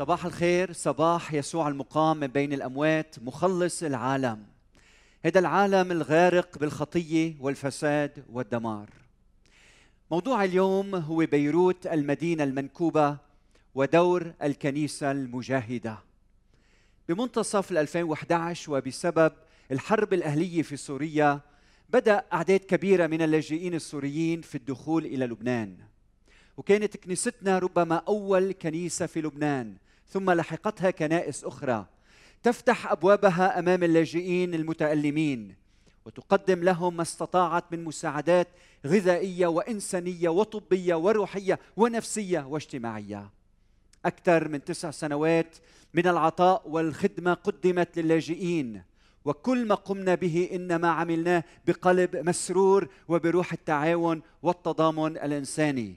صباح الخير صباح يسوع المقام من بين الأموات مخلص العالم. هذا العالم الغارق بالخطية والفساد والدمار. موضوع اليوم هو بيروت المدينة المنكوبة ودور الكنيسة المجاهدة. بمنتصف 2011 وبسبب الحرب الأهلية في سوريا بدأ أعداد كبيرة من اللاجئين السوريين في الدخول إلى لبنان. وكانت كنيستنا ربما أول كنيسة في لبنان ثم لحقتها كنائس أخرى تفتح أبوابها أمام اللاجئين المتألمين وتقدم لهم ما استطاعت من مساعدات غذائية وإنسانية وطبية وروحية ونفسية واجتماعية. أكثر من تسع سنوات من العطاء والخدمة قدمت للاجئين وكل ما قمنا به إنما عملناه بقلب مسرور وبروح التعاون والتضامن الإنساني.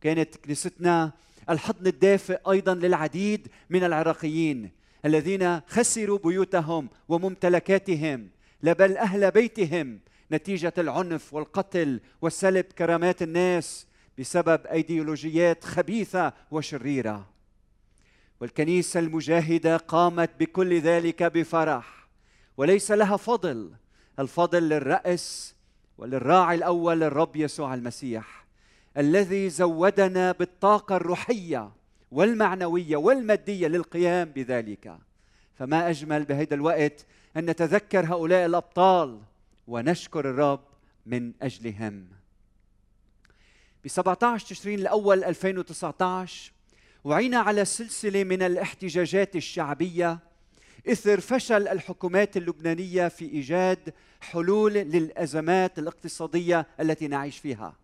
كانت كنيستنا الحضن الدافئ أيضا للعديد من العراقيين الذين خسروا بيوتهم وممتلكاتهم لا بل أهل بيتهم نتيجة العنف والقتل وسلب كرامات الناس بسبب أيديولوجيات خبيثة وشريرة. والكنيسة المجاهدة قامت بكل ذلك بفرح وليس لها فضل الفضل للرأس وللراعي الأول الرب يسوع المسيح. الذي زودنا بالطاقة الروحية والمعنوية والمادية للقيام بذلك. فما أجمل بهذا الوقت أن نتذكر هؤلاء الأبطال ونشكر الرب من اجلهم ب 17 تشرين الأول 2019 وعينا على سلسلة من الاحتجاجات الشعبية إثر فشل الحكومات اللبنانية في إيجاد حلول للأزمات الاقتصادية التي نعيش فيها.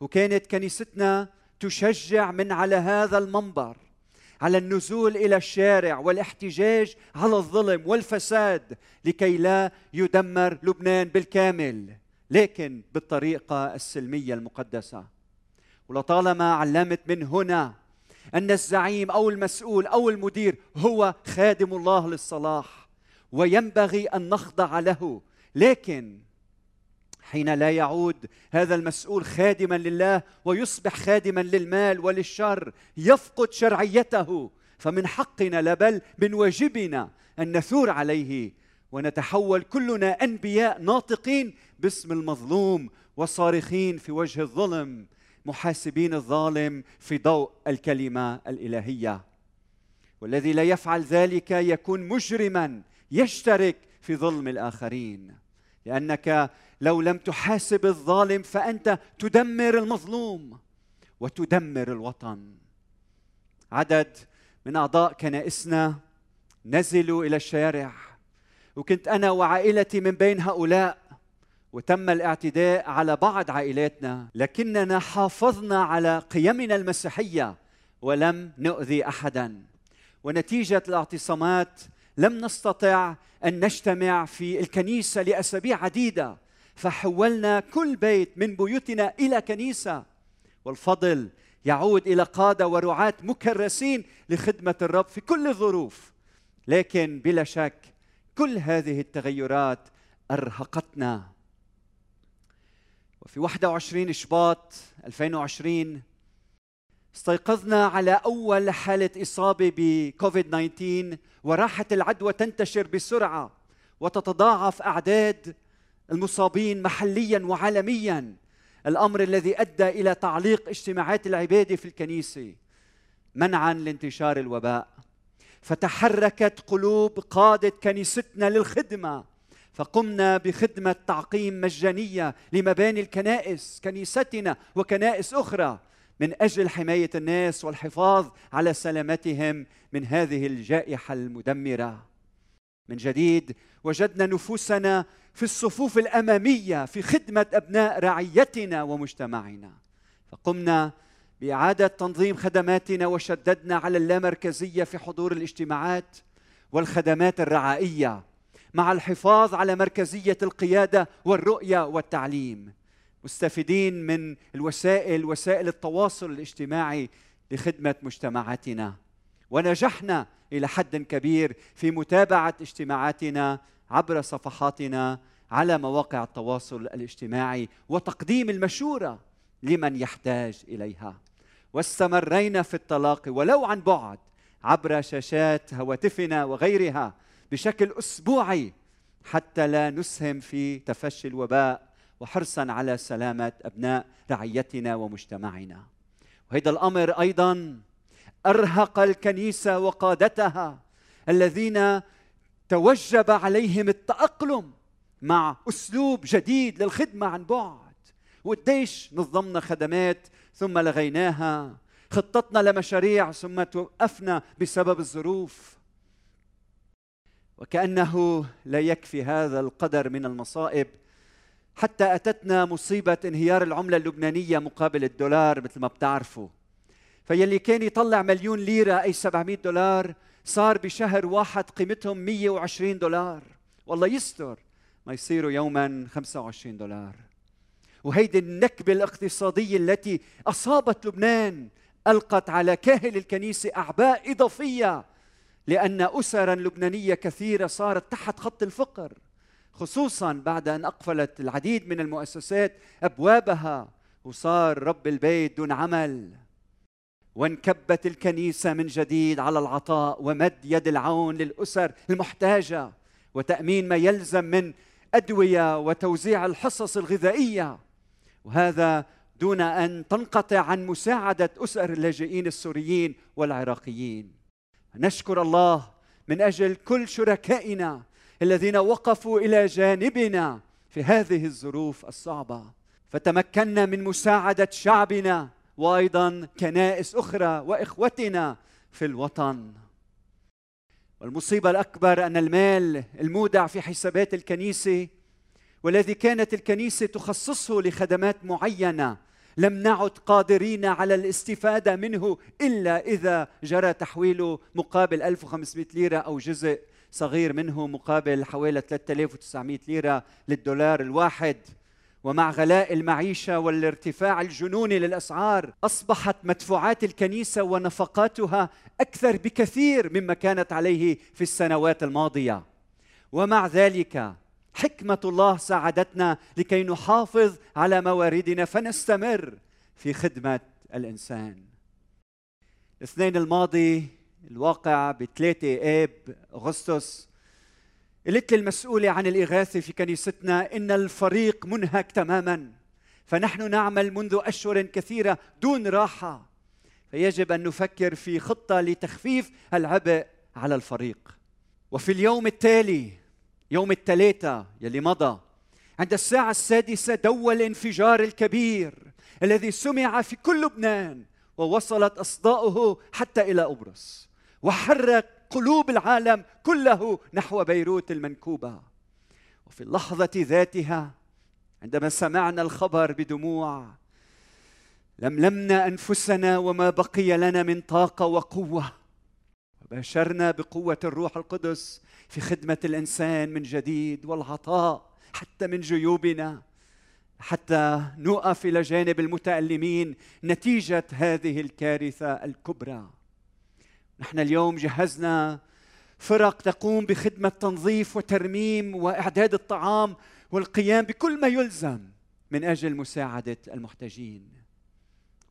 وكانت كنيستنا تشجع من على هذا المنبر على النزول إلى الشارع والاحتجاج على الظلم والفساد لكي لا يدمر لبنان بالكامل لكن بالطريقة السلمية المقدسة. ولطالما علمت من هنا أن الزعيم أو المسؤول أو المدير هو خادم الله للصلاح وينبغي أن نخضع له لكن حين لا يعود هذا المسؤول خادما لله ويصبح خادما للمال وللشر يفقد شرعيته. فمن حقنا لا بل من واجبنا أن نثور عليه ونتحول كلنا أنبياء ناطقين باسم المظلوم وصارخين في وجه الظلم محاسبين الظالم في ضوء الكلمة الإلهية. والذي لا يفعل ذلك يكون مجرما يشترك في ظلم الآخرين. لأنك لو لم تحاسب الظالم فأنت تدمر المظلوم وتدمر الوطن. عدد من أعضاء كنائسنا نزلوا إلى الشارع وكنت أنا وعائلتي من بين هؤلاء وتم الاعتداء على بعض عائلاتنا لكننا حافظنا على قيمنا المسيحية ولم نؤذي احدا. ونتيجة الاعتصامات لم نستطع أن نجتمع في الكنيسة لأسابيع عديدة فحولنا كل بيت من بيوتنا إلى كنيسة. والفضل يعود إلى قادة ورعاة مكرسين لخدمة الرب في كل الظروف لكن بلا شك كل هذه التغيرات أرهقتنا. وفي 21 شباط 2020 استيقظنا على أول حالة إصابة بكوفيد 19 وراحت العدوى تنتشر بسرعة وتتضاعف أعداد المصابين محليا وعالميا. الأمر الذي أدى إلى تعليق اجتماعات العباده في الكنيسة. منعا لانتشار الوباء. فتحركت قلوب قادة كنيستنا للخدمة. فقمنا بخدمة تعقيم مجانية لمباني الكنائس كنيستنا وكنائس أخرى. من أجل حماية الناس والحفاظ على سلامتهم من هذه الجائحة المدمرة. من جديد وجدنا نفوسنا في الصفوف الأمامية في خدمة أبناء رعيتنا ومجتمعنا. فقمنا بإعادة تنظيم خدماتنا وشددنا على اللامركزية في حضور الاجتماعات والخدمات الرعائية مع الحفاظ على مركزية القيادة والرؤية والتعليم. مستفيدين من الوسائل وسائل التواصل الاجتماعي لخدمة مجتمعاتنا. ونجحنا إلى حد كبير في متابعة اجتماعاتنا عبر صفحاتنا على مواقع التواصل الاجتماعي وتقديم المشورة لمن يحتاج إليها. واستمرينا في التلاقي ولو عن بعد عبر شاشات هواتفنا وغيرها بشكل أسبوعي حتى لا نسهم في تفشي الوباء وحرصا على سلامة أبناء رعيتنا ومجتمعنا. وهذا الأمر أيضا أرهق الكنيسة وقادتها الذين توجب عليهم التأقلم مع أسلوب جديد للخدمة عن بعد. وقديش نظمنا خدمات ثم لغيناها خطتنا لمشاريع ثم توقفنا بسبب الظروف. وكأنه لا يكفي هذا القدر من المصائب حتى أتتنا مصيبة انهيار العملة اللبنانية مقابل الدولار مثل ما بتعرفوا. فيلي كان يطلع مليون ليرة أي 700 دولار صار بشهر واحد قيمتهم 120 دولار. والله يستر ما يصيروا يوما 25 دولار. وهيدي النكبة الاقتصادية التي أصابت لبنان ألقت على كاهل الكنيسة أعباء إضافية لأن اسرا لبنانية كثيرة صارت تحت خط الفقر. خصوصا بعد أن أقفلت العديد من المؤسسات أبوابها وصار رب البيت دون عمل. وانكبت الكنيسة من جديد على العطاء ومد يد العون للأسر المحتاجة وتأمين ما يلزم من أدوية وتوزيع الحصص الغذائية. وهذا دون أن تنقطع عن مساعدة أسر اللاجئين السوريين والعراقيين. نشكر الله من أجل كل شركائنا الذين وقفوا إلى جانبنا في هذه الظروف الصعبة. فتمكنا من مساعدة شعبنا وأيضا كنائس أخرى وإخوتنا في الوطن. والمصيبة الأكبر أن المال المودع في حسابات الكنيسة والذي كانت الكنيسة تخصصه لخدمات معينة لم نعد قادرين على الاستفادة منه إلا إذا جرى تحويله مقابل 1500 ليرة أو جزء صغير منه مقابل حوالي 3900 ليرة للدولار الواحد. ومع غلاء المعيشة والارتفاع الجنوني للأسعار أصبحت مدفوعات الكنيسة ونفقاتها أكثر بكثير مما كانت عليه في السنوات الماضية. ومع ذلك حكمة الله ساعدتنا لكي نحافظ على مواردنا فنستمر في خدمة الإنسان. الاثنين الماضي الواقع ب 3 آب أغسطس. قلت المسؤولة عن الإغاثة في كنيستنا إن الفريق منهك تماما فنحن نعمل منذ أشهر كثيرة دون راحة. فيجب أن نفكر في خطة لتخفيف العبء على الفريق. وفي اليوم التالي يوم الثلاثاء يلي مضى عند الساعة السادسة دول الانفجار الكبير الذي سمع في كل لبنان ووصلت أصداؤه حتى إلى أبرص وحرك قلوب العالم كله نحو بيروت المنكوبة. وفي اللحظة ذاتها عندما سمعنا الخبر بدموع لملمنا أنفسنا وما بقي لنا من طاقة وقوة. وباشرنا بقوة الروح القدس في خدمة الإنسان من جديد والعطاء حتى من جيوبنا. حتى نقف إلى جانب المتألمين نتيجة هذه الكارثة الكبرى. نحن اليوم جهزنا فرق تقوم بخدمة تنظيف وترميم وإعداد الطعام والقيام بكل ما يلزم من أجل مساعدة المحتاجين.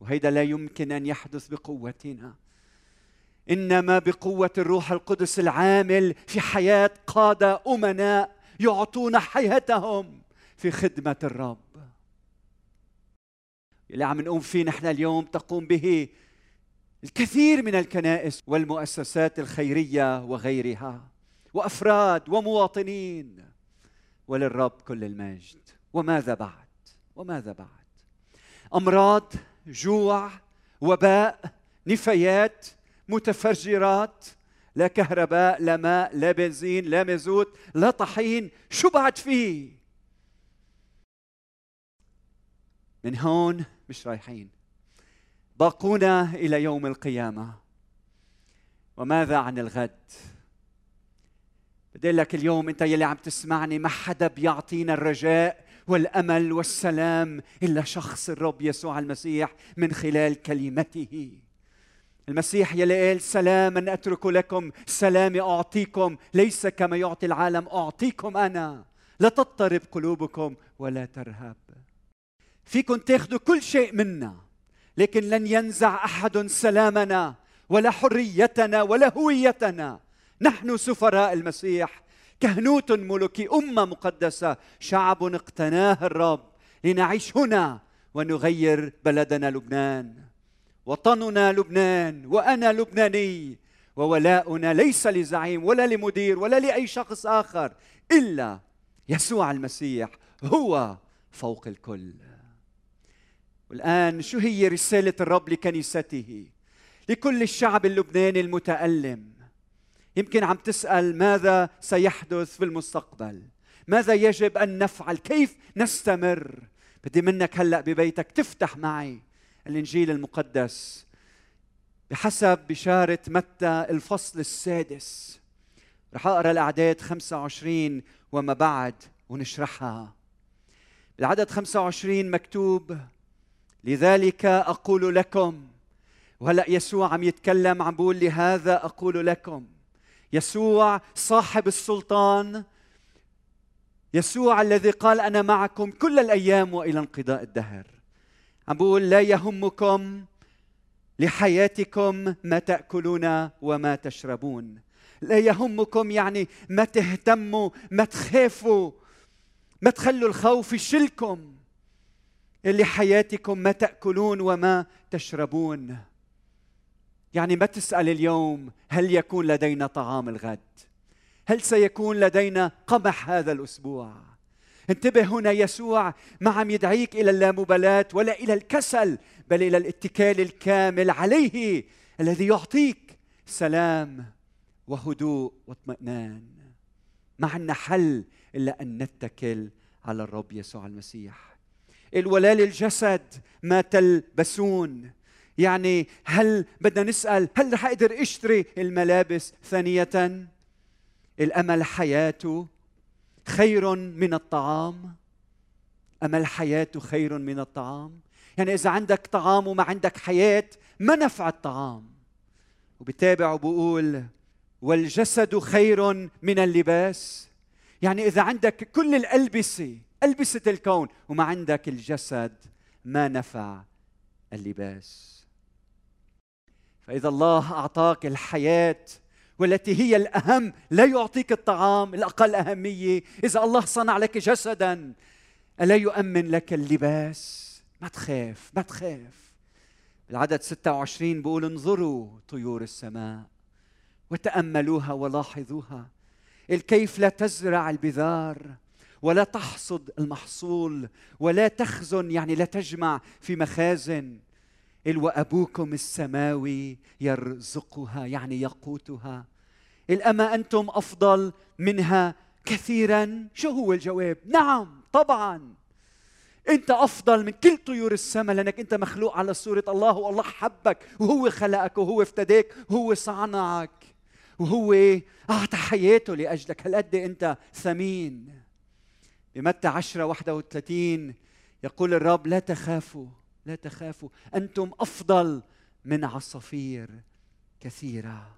وهذا لا يمكن أن يحدث بقوتنا إنما بقوة الروح القدس العامل في حياة قادة أمناء يعطون حياتهم. في خدمة الرب. اللي عم نقوم فيه نحن اليوم تقوم به الكثير من الكنائس والمؤسسات الخيرية وغيرها وأفراد ومواطنين. وللرب كل المجد. وماذا بعد؟ وماذا بعد؟ أمراض جوع وباء نفايات متفجرات لا كهرباء لا ماء لا بنزين لا مازوت لا طحين. شو بعد فيه؟ من هون مش رايحين. باقونا إلى يوم القيامة. وماذا عن الغد؟ بدي لك اليوم أنت يلي عم تسمعني ما حدا بيعطينا الرجاء والأمل والسلام إلا شخص الرب يسوع المسيح من خلال كلمته. المسيح يلي قال سلاما أترك لكم سلامي أعطيكم ليس كما يعطي العالم أعطيكم أنا. لا تضطرب قلوبكم ولا ترهب. فيكم تاخذوا كل شيء منا لكن لن ينزع أحد سلامنا ولا حريتنا ولا هويتنا. نحن سفراء المسيح كهنوت ملكي أمة مقدسة شعب اقتناه الرب لنعيش هنا ونغير بلدنا لبنان. وطننا لبنان وأنا لبناني وولاؤنا ليس لزعيم ولا لمدير ولا لأي شخص آخر إلا يسوع المسيح هو فوق الكل. والآن شو هي رسالة الرب لكنيسته؟ لكل الشعب اللبناني المتألم. يمكن عم تسأل ماذا سيحدث في المستقبل؟ ماذا يجب أن نفعل؟ كيف نستمر؟ بدي منك هلأ ببيتك تفتح معي الإنجيل المقدس بحسب بشارة متى الفصل السادس. رح أقرأ الأعداد 25 وما بعد ونشرحها. بالعدد 25 مكتوب لذلك أقول لكم وهلا يسوع عم يتكلم عم بيقول لهذا أقول لكم. يسوع صاحب السلطان يسوع الذي قال أنا معكم كل الأيام وإلى انقضاء الدهر. عم بقول لا يهمكم لحياتكم ما تأكلون وما تشربون. لا يهمكم يعني ما تهتموا ما تخافوا ما تخلوا الخوف يشلكم. لحياتكم ما تأكلون وما تشربون. يعني ما تسأل اليوم هل يكون لدينا طعام الغد؟ هل سيكون لدينا قمح هذا الأسبوع؟ انتبه هنا يسوع ما عم يدعيك إلى اللامبالاة ولا إلى الكسل بل إلى الاتكال الكامل عليه الذي يعطيك سلام وهدوء واطمئنان. ما عندنا حل إلا أن نتكل على الرب يسوع المسيح. الولاء للجسد ما تلبسون. يعني هل بدنا نسأل هل رح أقدر أشتري الملابس ثانية؟ الأمل حياته خير من الطعام؟ أمل حياته خير من الطعام؟ يعني إذا عندك طعام وما عندك حياة ما نفع الطعام؟ وبتابع وبقول والجسد خير من اللباس؟ يعني إذا عندك كل الألبسة البسه الكون وما عندك الجسد ما نفع اللباس. فإذا الله أعطاك الحياة والتي هي الأهم لا يعطيك الطعام الأقل أهمية. إذا الله صنع لك جسدا ألا يؤمن لك اللباس؟ ما تخاف ما تخاف. العدد 26 بيقول انظروا طيور السماء وتأملوها ولاحظوها. الكيف لا تزرع البذار. ولا تحصد المحصول ولا تخزن يعني لا تجمع في مخازن. وأبوكم السماوي يرزقها يعني يقوتها. الأما أنتم أفضل منها كثيرا؟ شو هو الجواب؟ نعم طبعا. أنت أفضل من كل طيور السماء لأنك أنت مخلوق على صورة الله والله حبك وهو خلقك وهو افتداك وهو صنعك وهو أعطى حياته لأجلك. هالقد أنت ثمين؟ بمتى 10 31 يقول الرب لا تخافوا لا تخافوا أنتم أفضل من عصافير كثيرة.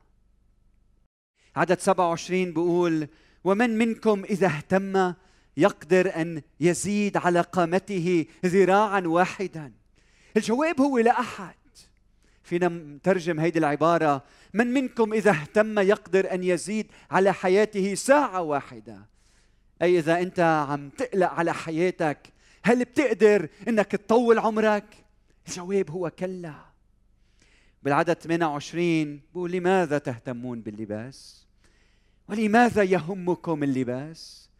عدد 27 بيقول ومن منكم إذا اهتم يقدر أن يزيد على قامته ذراعا واحدا. الجواب هو لا أحد. فينا نترجم هيدي العبارة من منكم إذا اهتم يقدر أن يزيد على حياته ساعة واحدة. أي إذا أنت عم تقلق على حياتك هل بتقدر إنك تطول عمرك؟ الجواب هو كلا. بالعدد 28 بقول لماذا تهتمون باللباس؟ ولماذا يهمكم اللباس؟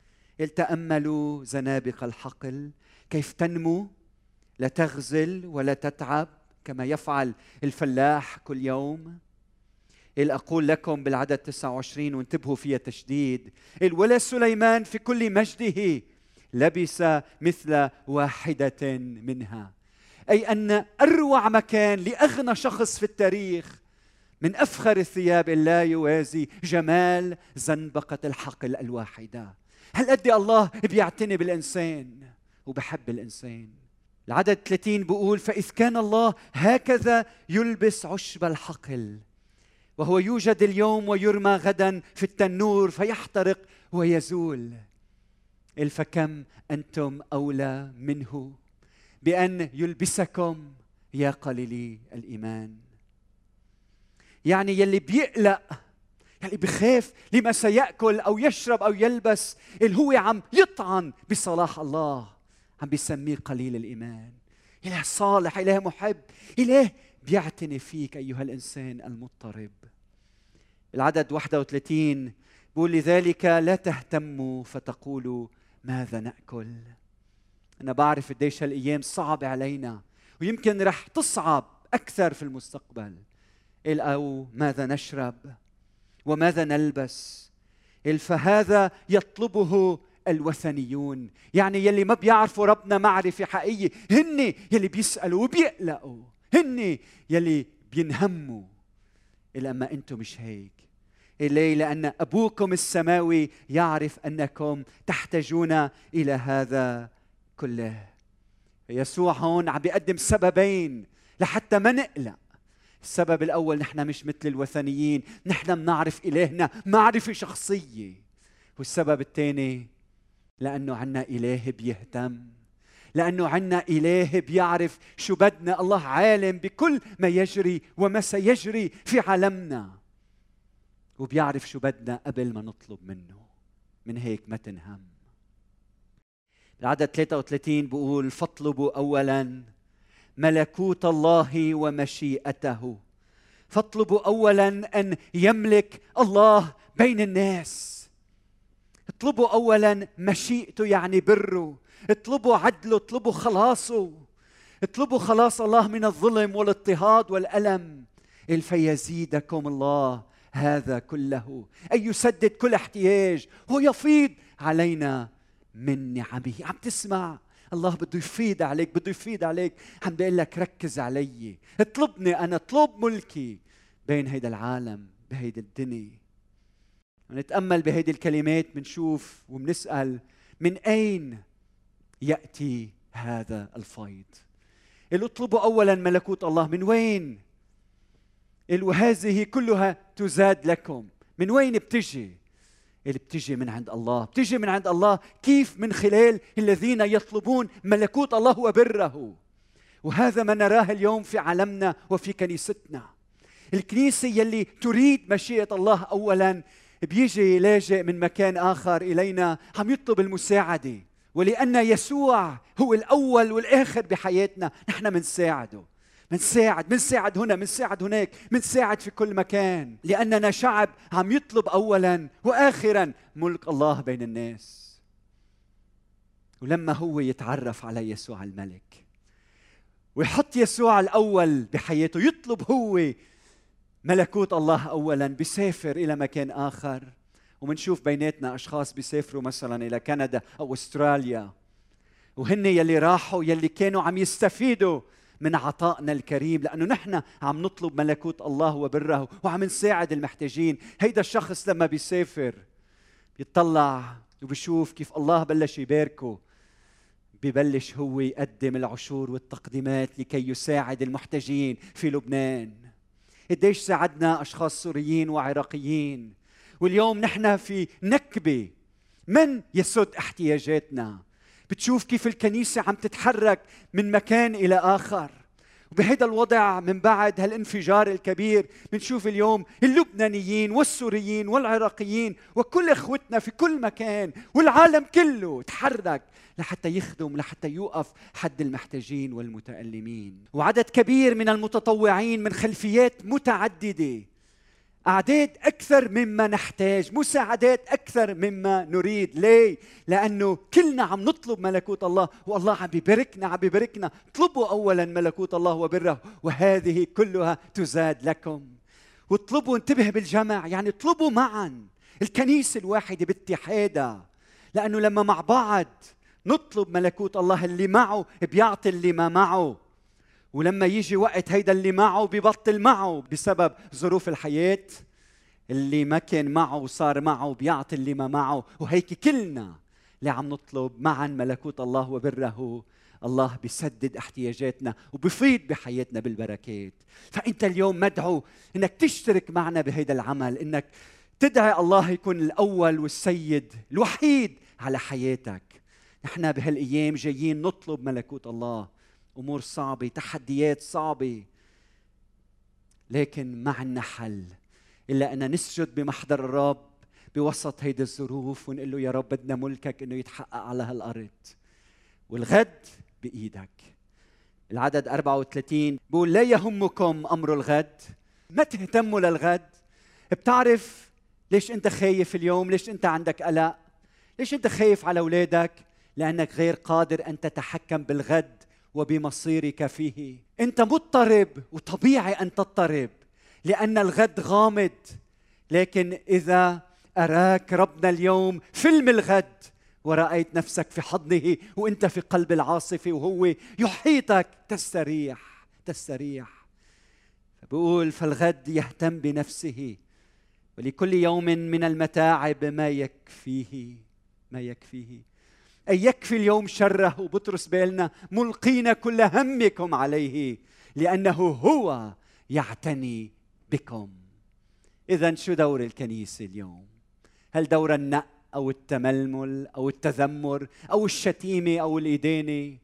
تأملوا زنابق الحقل كيف تنمو؟ لا تغزل ولا تتعب كما يفعل الفلاح كل يوم. إل أقول لكم بالعدد 29 وانتبهوا فيها تشديد ولا سليمان في كل مجده لبس مثل واحدة منها. أي أن أروع مكان لأغنى شخص في التاريخ من أفخر الثياب لا يوازي جمال زنبقة الحقل الواحدة. هل قد الله بيعتني بالإنسان؟ وبحب الإنسان. العدد 30 بيقول فإذ كان الله هكذا يلبس عشب الحقل. وهو يوجد اليوم ويرمى غدا في التنور فيحترق ويزول. فكم أنتم أولى منه بأن يلبسكم يا قليلي الإيمان. يعني يلي بيقلق يلي بخاف لما سيأكل أو يشرب أو يلبس اللي هو عم يطعن بصلاح الله عم بيسميه قليل الإيمان. إله صالح إله محب إله بيعتني فيك أيها الإنسان المضطرب. العدد 31 بيقول لذلك لا تهتموا فتقولوا ماذا نأكل. أنا بعرف قديش هالأيام صعبة علينا ويمكن رح تصعب أكثر في المستقبل. أو ماذا نشرب وماذا نلبس. فهذا يطلبه الوثنيون يعني يلي ما بيعرفوا ربنا معرفة حقيقية. هن يلي بيسألوا وبيقلقوا. هن يلي بينهموا. إلا أما أنتم مش هيك. إليه لأن أبوكم السماوي يعرف أنكم تحتاجون إلى هذا كله. يسوع هون عم بيقدم سببين لحتى ما نقلق. السبب الأول نحن مش مثل الوثنيين نحن بنعرف إلهنا معرفة شخصية. والسبب الثاني لأنه عنا إله بيهتم. لأنه عنا إله بيعرف شو بدنا. الله عالم بكل ما يجري وما سيجري في عالمنا. وبيعرف شو بدنا قبل ما نطلب منه. من هيك ما تنهم. العدد 33 بيقول فاطلبوا أولا ملكوت الله ومشيئته. فاطلبوا اولا أن يملك الله بين الناس. اطلبوا اولا مشيئته يعني بره. اطلبوا عدله اطلبوا خلاصه اطلبوا خلاص الله من الظلم والاضطهاد والألم. فيزيدكم الله هذا كله. أي يسدد كل احتياج. هو يفيض علينا من نعمه. عم تسمع؟ الله بده يفيد عليك بده يفيد عليك. عم بيقول لك ركز علي. اطلبني أنا اطلب ملكي. بين هيدا العالم بهيدي الدنيا. نتأمل بهيدي الكلمات بنشوف وبنسأل من أين يأتي هذا الفيض. اللي اطلبوا اولا ملكوت الله من وين؟ وهذه كلها تزاد لكم. من وين بتجي؟ اللي بتجي من عند الله. بتجي من عند الله كيف؟ من خلال الذين يطلبون ملكوت الله وبره. وهذا ما نراه اليوم في عالمنا وفي كنيستنا. الكنيسة يلي تريد مشيئة الله أولا بيجي لاجئ من مكان آخر إلينا عم يطلب المساعدة. ولأن يسوع هو الأول والآخر بحياتنا. نحن منساعده. منساعد منساعد هنا منساعد هناك منساعد في كل مكان. لأننا شعب عم يطلب أولا وآخرا ملك الله بين الناس. ولما هو يتعرف على يسوع الملك ويحط يسوع الأول بحياته يطلب هو ملكوت الله أولا بيسافر إلى مكان آخر. ومنشوف بيناتنا أشخاص بيسافروا مثلا إلى كندا أو أستراليا. وهن يلي راحوا يلي كانوا عم يستفيدوا من عطائنا الكريم لأنه نحن عم نطلب ملكوت الله وبره وعم نساعد المحتاجين. هيدا الشخص لما بيسافر بيطلع وبشوف كيف الله بلش يباركه. ببلش هو يقدم العشور والتقديمات لكي يساعد المحتاجين في لبنان. قديش ساعدنا أشخاص سوريين وعراقيين. واليوم نحن في نكبة. من يسد احتياجاتنا؟ بتشوف كيف الكنيسة عم تتحرك من مكان إلى آخر. وبهذا الوضع من بعد هالانفجار الكبير بنشوف اليوم اللبنانيين والسوريين والعراقيين وكل إخوتنا في كل مكان والعالم كله تحرك لحتى يخدم لحتى يوقف حد المحتاجين والمتألمين. وعدد كبير من المتطوعين من خلفيات متعددة. أعداد أكثر مما نحتاج مساعدات أكثر مما نريد. ليه؟ لأنه كلنا عم نطلب ملكوت الله والله عم بيباركنا عم بيباركنا اطلبوا أولا ملكوت الله وبره وهذه كلها تزاد لكم. واطلبوا انتبه بالجمع يعني اطلبوا معا الكنيسة الواحدة باتحادها. لأنه لما مع بعض نطلب ملكوت الله اللي معه بيعطي اللي ما معه. ولما يجي وقت هيدا اللي معه ببطل معه بسبب ظروف الحياة اللي ما كان معه وصار معه بيعطي اللي ما معه وهيك كلنا اللي عم نطلب معا ملكوت الله وبره الله بيسدد احتياجاتنا وبفيض بحياتنا بالبركات. فأنت اليوم مدعو إنك تشترك معنا بهذا العمل إنك تدعي الله يكون الأول والسيد الوحيد على حياتك. نحن بهالأيام جايين نطلب ملكوت الله أمور صعبة تحديات صعبة. لكن ما عنا حل. إلا أن نسجد بمحضر الرب بوسط هيدي الظروف ونقول له يا رب بدنا ملكك إنه يتحقق على هالأرض. والغد بإيدك. العدد 34 بيقول لا يهمكم أمر الغد. ما تهتموا للغد. بتعرف ليش أنت خايف اليوم؟ ليش أنت عندك قلق؟ ليش أنت خايف على أولادك؟ لأنك غير قادر أن تتحكم بالغد. وبمصيرك فيه. أنت مضطرب وطبيعي أن تضطرب لأن الغد غامض. لكن إذا أراك ربنا اليوم فيلم الغد ورأيت نفسك في حضنه وأنت في قلب العاصفة وهو يحيطك تستريح تستريح. فبقول فالغد يهتم بنفسه ولكل يوم من المتاعب ما يكفيه ما يكفيه. أي يكفي اليوم شره وبطرس بالنا ملقين كل همكم عليه لأنه هو يعتني بكم. إذا شو دور الكنيسة اليوم؟ هل دور النق أو التململ أو التذمر أو الشتيمة أو الإدانة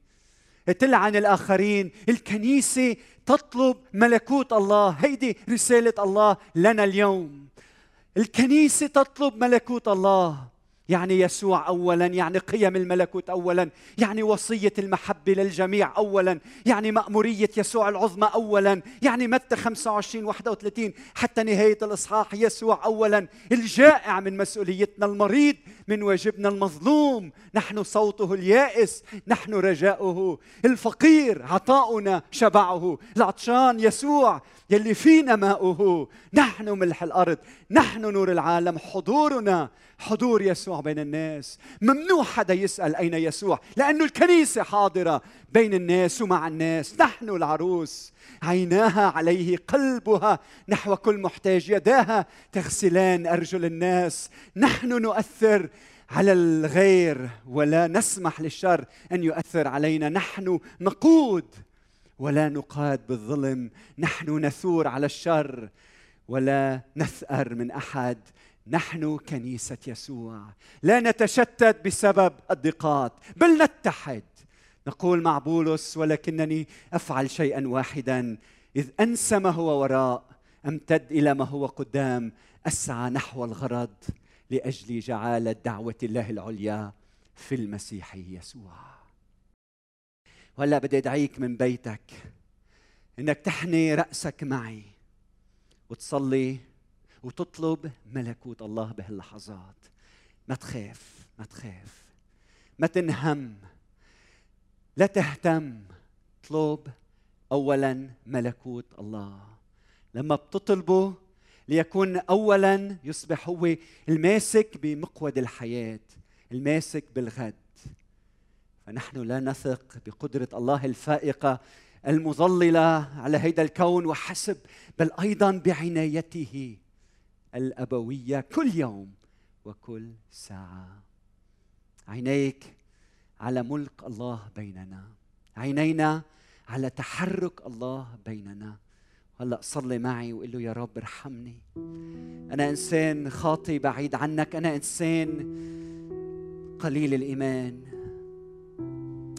تلعن الآخرين. الكنيسة تطلب ملكوت الله. هيدي رسالة الله لنا اليوم. الكنيسة تطلب ملكوت الله. يعني يسوع اولا يعني قيم الملكوت اولا يعني وصية المحبة للجميع اولا يعني مأمورية يسوع العظمى اولا يعني متى 25 31 حتى نهاية الإصحاح يسوع اولا الجائع من مسؤوليتنا المريض من واجبنا المظلوم نحن صوته اليائس نحن رجاؤه الفقير عطاؤنا شبعه العطشان يسوع يلي فينا ماؤه نحن ملح الأرض نحن نور العالم حضورنا حضور يسوع بين الناس. ممنوع حدا يسأل أين يسوع لأنه الكنيسة حاضرة بين الناس ومع الناس. نحن العروس عيناها عليه قلبها نحو كل محتاج يداها تغسلان أرجل الناس. نحن نؤثر على الغير ولا نسمح للشر أن يؤثر علينا. نحن نقود ولا نقاد بالظلم. نحن نثور على الشر ولا نثأر من أحد. نحن كنيسة يسوع. لا نتشتت بسبب الضيقات بل نتحد. نقول مع بولس ولكنني أفعل شيئا واحدا. إذ أنسى ما هو وراء أمتد إلى ما هو قدام. أسعى نحو الغرض لأجل جعاله دعوه الله العليا في المسيح يسوع. وهلا بدي أدعيك من بيتك إنك تحني رأسك معي وتصلي وتطلب ملكوت الله بهاللحظات. ما تخاف ما تخاف. ما تنهم. لا تهتم. اطلب اولا ملكوت الله. لما بتطلبه ليكون اولا يصبح هو الماسك بمقود الحياة الماسك بالغد. فنحن لا نثق بقدرة الله الفائقة المظللة على هيدا الكون وحسب بل أيضا بعنايته. الأبوية كل يوم وكل ساعة. عينيك على ملك الله بيننا. عينينا على تحرك الله بيننا. هلا صلي معي وقل له يا رب ارحمني. أنا إنسان خاطي بعيد عنك. أنا إنسان قليل الإيمان.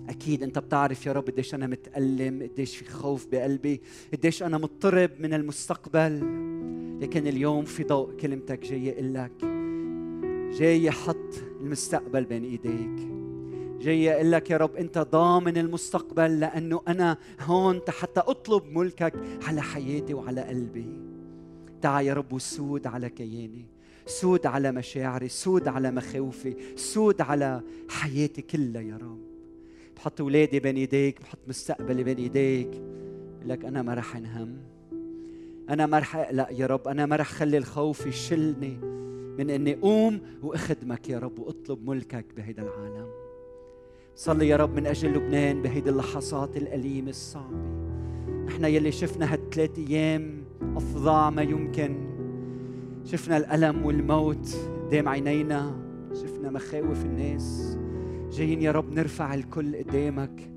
أكيد أنت بتعرف يا رب قديش أنا متألم قديش في خوف بقلبي قديش أنا مضطرب من المستقبل. لكن اليوم في ضوء كلمتك جاي أقول لك جاي حط المستقبل بين إيديك. جاي أقول لك يا رب أنت ضامن المستقبل لأنه أنا هون حتى أطلب ملكك على حياتي وعلى قلبي. تعا يا رب وسود على كياني سود على مشاعري سود على مخاوفي سود على حياتي كلها يا رب. بحط اولادي بين ايديك بحط مستقبلي بين ايديك. لك أنا ما رح انهم. أنا ما رح أقلق يا رب أنا ما رح خلي الخوف يشلني من إني أقوم وأخدمك يا رب وأطلب ملكك بهيدا العالم. صلي يا رب من أجل لبنان بهيدي اللحظات الأليمة الصعبة. نحن يلي شفنا هالثلاث أيام أفظع ما يمكن. شفنا الألم والموت قدام عينينا. شفنا مخاوف الناس. جايين يا رب نرفع الكل قدامك.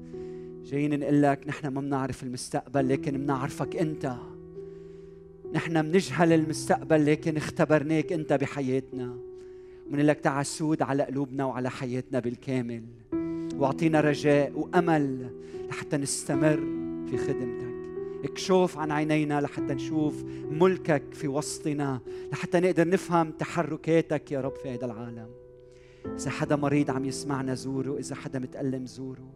جايين نقول لك نحن ما بنعرف المستقبل لكن بنعرفك أنت. نحن بنجهل المستقبل لكن اختبرناك أنت بحياتنا. بنقول لك تعال سود على قلوبنا وعلى حياتنا بالكامل. واعطينا رجاء وأمل لحتى نستمر في خدمتك. اكشوف عن عينينا لحتى نشوف ملكك في وسطنا لحتى نقدر نفهم تحركاتك يا رب في هذا العالم. إذا حدا مريض عم يسمعنا زوره إذا حدا متألم زوره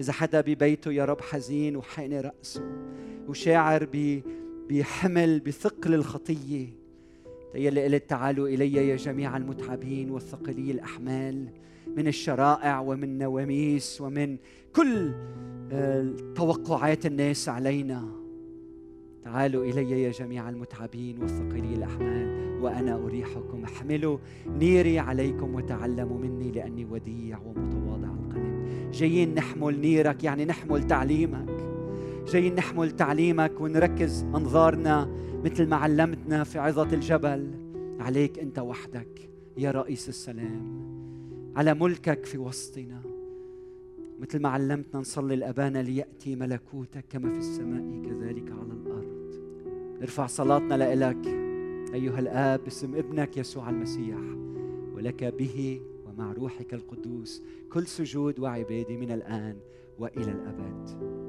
إذا حدا ببيته يا رب حزين وحقن رأسه وشاعر بحمل بثقل الخطية يلي قلت تعالوا إلي يا جميع المتعبين والثقلي الأحمال من الشرائع ومن نواميس ومن كل آه، توقعات الناس علينا. تعالوا إلي يا جميع المتعبين والثقلي الأحمال. وأنا أريحكم. احملوا نيري عليكم وتعلموا مني لأني وديع ومتواضع القلب. جايين نحمل نيرك يعني نحمل تعليمك. جايين نحمل تعليمك ونركز أنظارنا مثل ما علمتنا في عظة الجبل. عليك أنت وحدك يا رئيس السلام. على ملكك في وسطنا. مثل ما علمتنا نصلي الأبانا ليأتي ملكوتك كما في السماء كذلك على الأرض. نرفع صلاتنا لإلك. أيها الآب باسم ابنك يسوع المسيح ولك به ومع روحك القدوس كل سجود وعبادة من الآن وإلى الأبد.